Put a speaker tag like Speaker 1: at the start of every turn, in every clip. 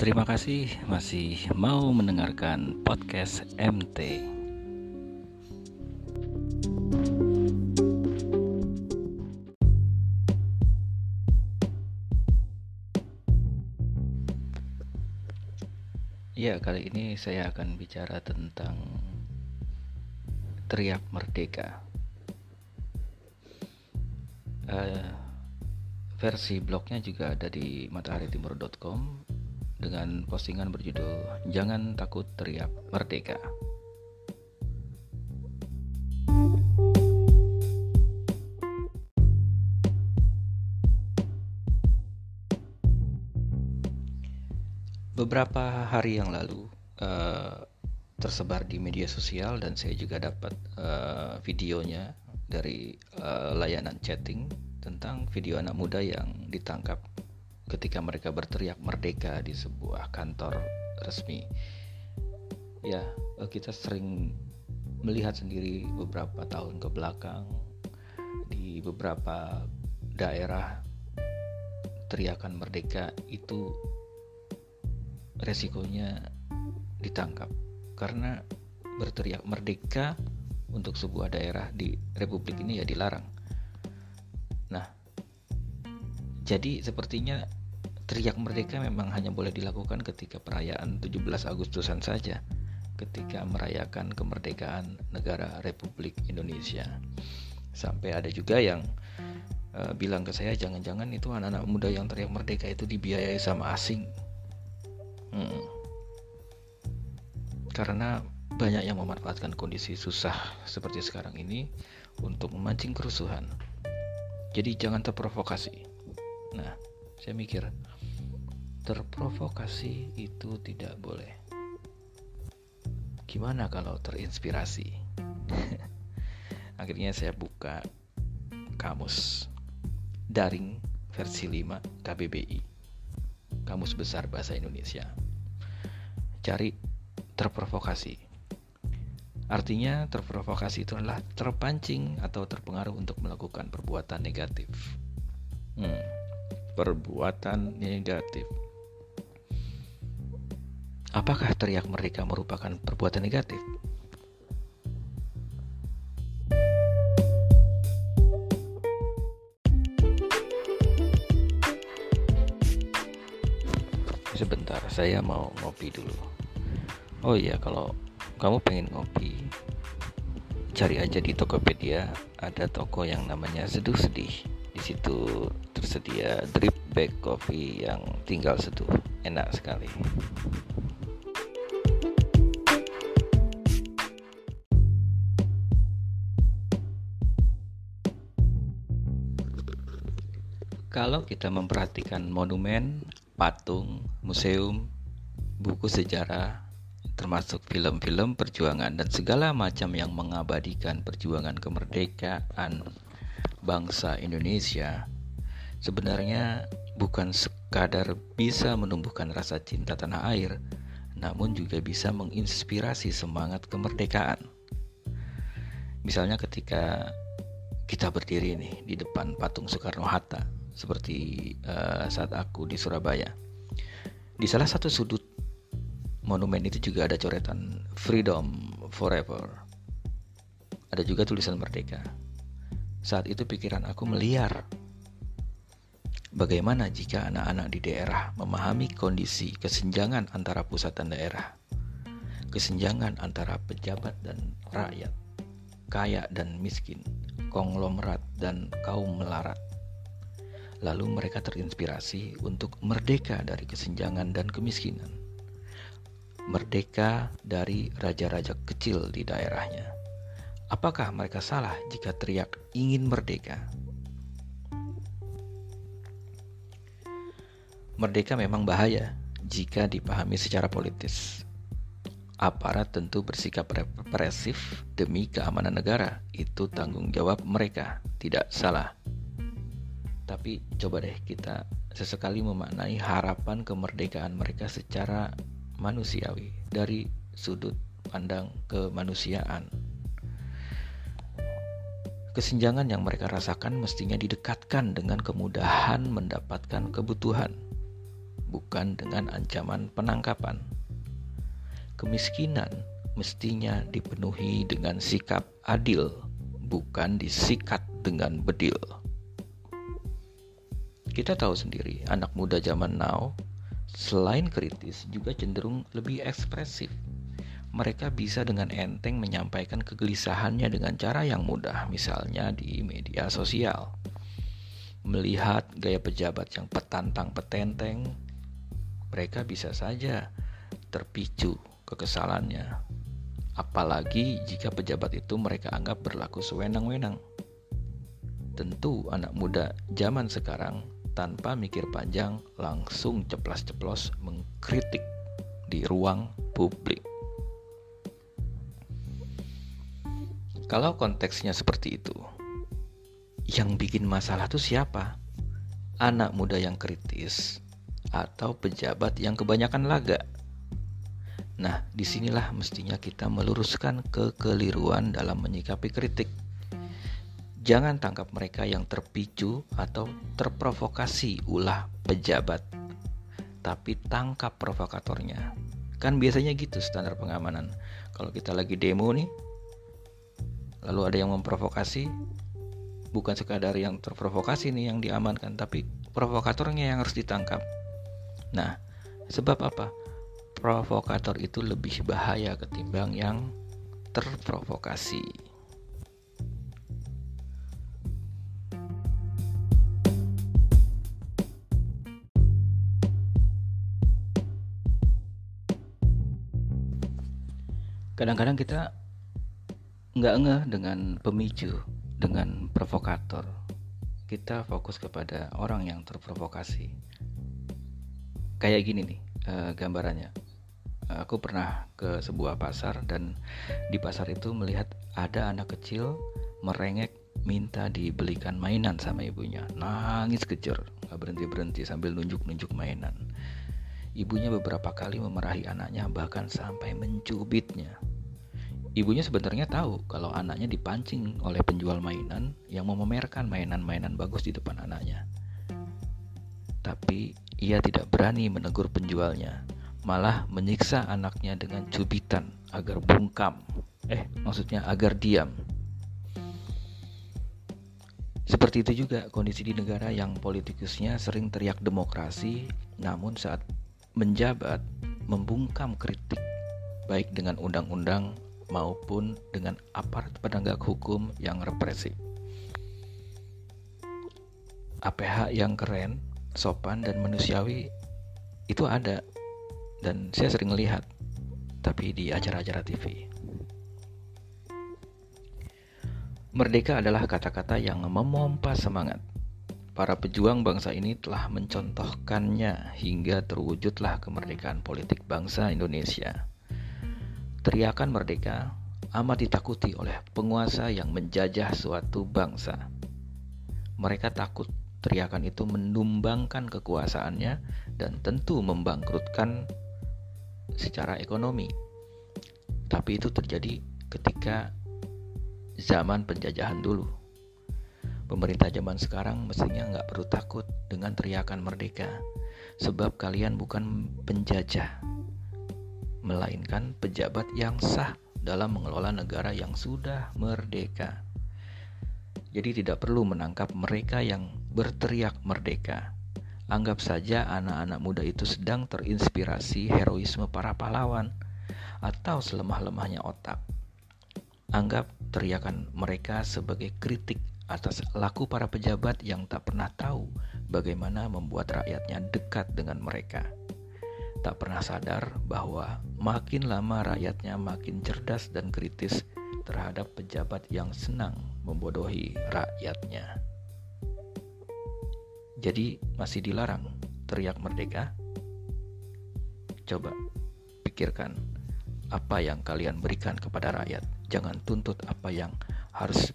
Speaker 1: Terima kasih masih mau mendengarkan podcast MT. Ya, kali ini saya akan bicara tentang teriak merdeka. Uh, versi blognya juga ada di mataharitimur.com dengan postingan berjudul Jangan Takut Teriak Merdeka. Beberapa hari yang lalu uh, tersebar di media sosial dan saya juga dapat uh, videonya dari uh, layanan chatting tentang video anak muda yang ditangkap ketika mereka berteriak merdeka di sebuah kantor resmi. Ya, kita sering melihat sendiri beberapa tahun ke belakang di beberapa daerah teriakan merdeka itu resikonya ditangkap karena berteriak merdeka untuk sebuah daerah di republik ini ya dilarang. Nah, jadi sepertinya teriak merdeka memang hanya boleh dilakukan ketika perayaan 17 Agustusan saja, ketika merayakan kemerdekaan negara Republik Indonesia. Sampai ada juga yang uh, bilang ke saya jangan-jangan itu anak-anak muda yang teriak merdeka itu dibiayai sama asing Hmm. Karena banyak yang memanfaatkan kondisi susah seperti sekarang ini untuk memancing kerusuhan. Jadi jangan terprovokasi. Nah, saya mikir terprovokasi itu tidak boleh. Gimana kalau terinspirasi? Akhirnya saya buka kamus daring versi 5 KBBI Kamus Besar Bahasa Indonesia. Cari terprovokasi. Artinya terprovokasi itu adalah terpancing atau terpengaruh untuk melakukan perbuatan negatif. Hmm, perbuatan negatif. Apakah teriak mereka merupakan perbuatan negatif? sebentar saya mau ngopi dulu. Oh iya kalau kamu pengen ngopi cari aja di Tokopedia. Ada toko yang namanya Seduh Sedih. Di situ tersedia drip bag coffee yang tinggal seduh. Enak sekali Kalau kita memperhatikan monumen patung, museum, buku sejarah, termasuk film-film perjuangan dan segala macam yang mengabadikan perjuangan kemerdekaan bangsa Indonesia sebenarnya bukan sekadar bisa menumbuhkan rasa cinta tanah air, namun juga bisa menginspirasi semangat kemerdekaan. Misalnya ketika kita berdiri nih di depan patung Soekarno-Hatta seperti uh, saat aku di Surabaya. Di salah satu sudut monumen itu juga ada coretan Freedom Forever. Ada juga tulisan Merdeka. Saat itu pikiran aku meliar. Bagaimana jika anak-anak di daerah memahami kondisi kesenjangan antara pusat dan daerah? Kesenjangan antara pejabat dan rakyat, kaya dan miskin, konglomerat dan kaum melarat Lalu mereka terinspirasi untuk merdeka dari kesenjangan dan kemiskinan. Merdeka dari raja-raja kecil di daerahnya. Apakah mereka salah jika teriak ingin merdeka? Merdeka memang bahaya jika dipahami secara politis. Aparat tentu bersikap represif demi keamanan negara. Itu tanggung jawab mereka, tidak salah. Tapi coba deh kita sesekali memaknai harapan kemerdekaan mereka secara manusiawi dari sudut pandang kemanusiaan. Kesenjangan yang mereka rasakan mestinya didekatkan dengan kemudahan mendapatkan kebutuhan, bukan dengan ancaman penangkapan. Kemiskinan mestinya dipenuhi dengan sikap adil, bukan disikat dengan bedil. Kita tahu sendiri, anak muda zaman now selain kritis juga cenderung lebih ekspresif. Mereka bisa dengan enteng menyampaikan kegelisahannya dengan cara yang mudah, misalnya di media sosial. Melihat gaya pejabat yang petantang petenteng, mereka bisa saja terpicu kekesalannya. Apalagi jika pejabat itu mereka anggap berlaku sewenang-wenang. Tentu anak muda zaman sekarang tanpa mikir panjang langsung ceplas-ceplos mengkritik di ruang publik. Kalau konteksnya seperti itu, yang bikin masalah itu siapa? Anak muda yang kritis atau pejabat yang kebanyakan laga? Nah, di sinilah mestinya kita meluruskan kekeliruan dalam menyikapi kritik. Jangan tangkap mereka yang terpicu atau terprovokasi ulah pejabat, tapi tangkap provokatornya. Kan biasanya gitu standar pengamanan. Kalau kita lagi demo nih, lalu ada yang memprovokasi, bukan sekadar yang terprovokasi nih yang diamankan, tapi provokatornya yang harus ditangkap. Nah, sebab apa? Provokator itu lebih bahaya ketimbang yang terprovokasi. Kadang-kadang kita nggak ngeh dengan pemicu, dengan provokator. Kita fokus kepada orang yang terprovokasi. Kayak gini nih uh, gambarannya. Aku pernah ke sebuah pasar dan di pasar itu melihat ada anak kecil merengek minta dibelikan mainan sama ibunya. Nangis kejer, nggak berhenti berhenti sambil nunjuk-nunjuk mainan. Ibunya beberapa kali memarahi anaknya bahkan sampai mencubitnya. Ibunya sebenarnya tahu kalau anaknya dipancing oleh penjual mainan yang memamerkan mainan-mainan bagus di depan anaknya. Tapi ia tidak berani menegur penjualnya, malah menyiksa anaknya dengan cubitan agar bungkam. Eh, maksudnya agar diam. Seperti itu juga kondisi di negara yang politikusnya sering teriak demokrasi, namun saat menjabat membungkam kritik baik dengan undang-undang maupun dengan aparat penegak hukum yang represif. APH yang keren, sopan dan manusiawi itu ada dan saya sering lihat tapi di acara-acara TV. Merdeka adalah kata-kata yang memompa semangat. Para pejuang bangsa ini telah mencontohkannya hingga terwujudlah kemerdekaan politik bangsa Indonesia. Teriakan merdeka amat ditakuti oleh penguasa yang menjajah suatu bangsa. Mereka takut teriakan itu menumbangkan kekuasaannya dan tentu membangkrutkan secara ekonomi. Tapi itu terjadi ketika zaman penjajahan dulu. Pemerintah zaman sekarang mestinya nggak perlu takut dengan teriakan merdeka, sebab kalian bukan penjajah, melainkan pejabat yang sah dalam mengelola negara yang sudah merdeka. Jadi tidak perlu menangkap mereka yang berteriak merdeka. Anggap saja anak-anak muda itu sedang terinspirasi heroisme para pahlawan atau selemah-lemahnya otak. Anggap teriakan mereka sebagai kritik atas laku para pejabat yang tak pernah tahu bagaimana membuat rakyatnya dekat dengan mereka tak pernah sadar bahwa makin lama rakyatnya makin cerdas dan kritis terhadap pejabat yang senang membodohi rakyatnya. Jadi masih dilarang teriak merdeka? Coba pikirkan apa yang kalian berikan kepada rakyat. Jangan tuntut apa yang harus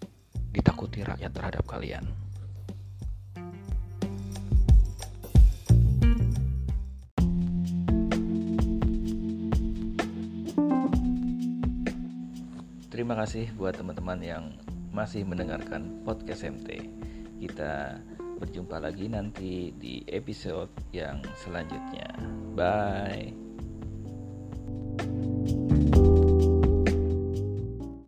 Speaker 1: ditakuti rakyat terhadap kalian. Terima kasih buat teman-teman yang masih mendengarkan podcast MT. Kita Berjumpa lagi nanti di episode yang selanjutnya. Bye.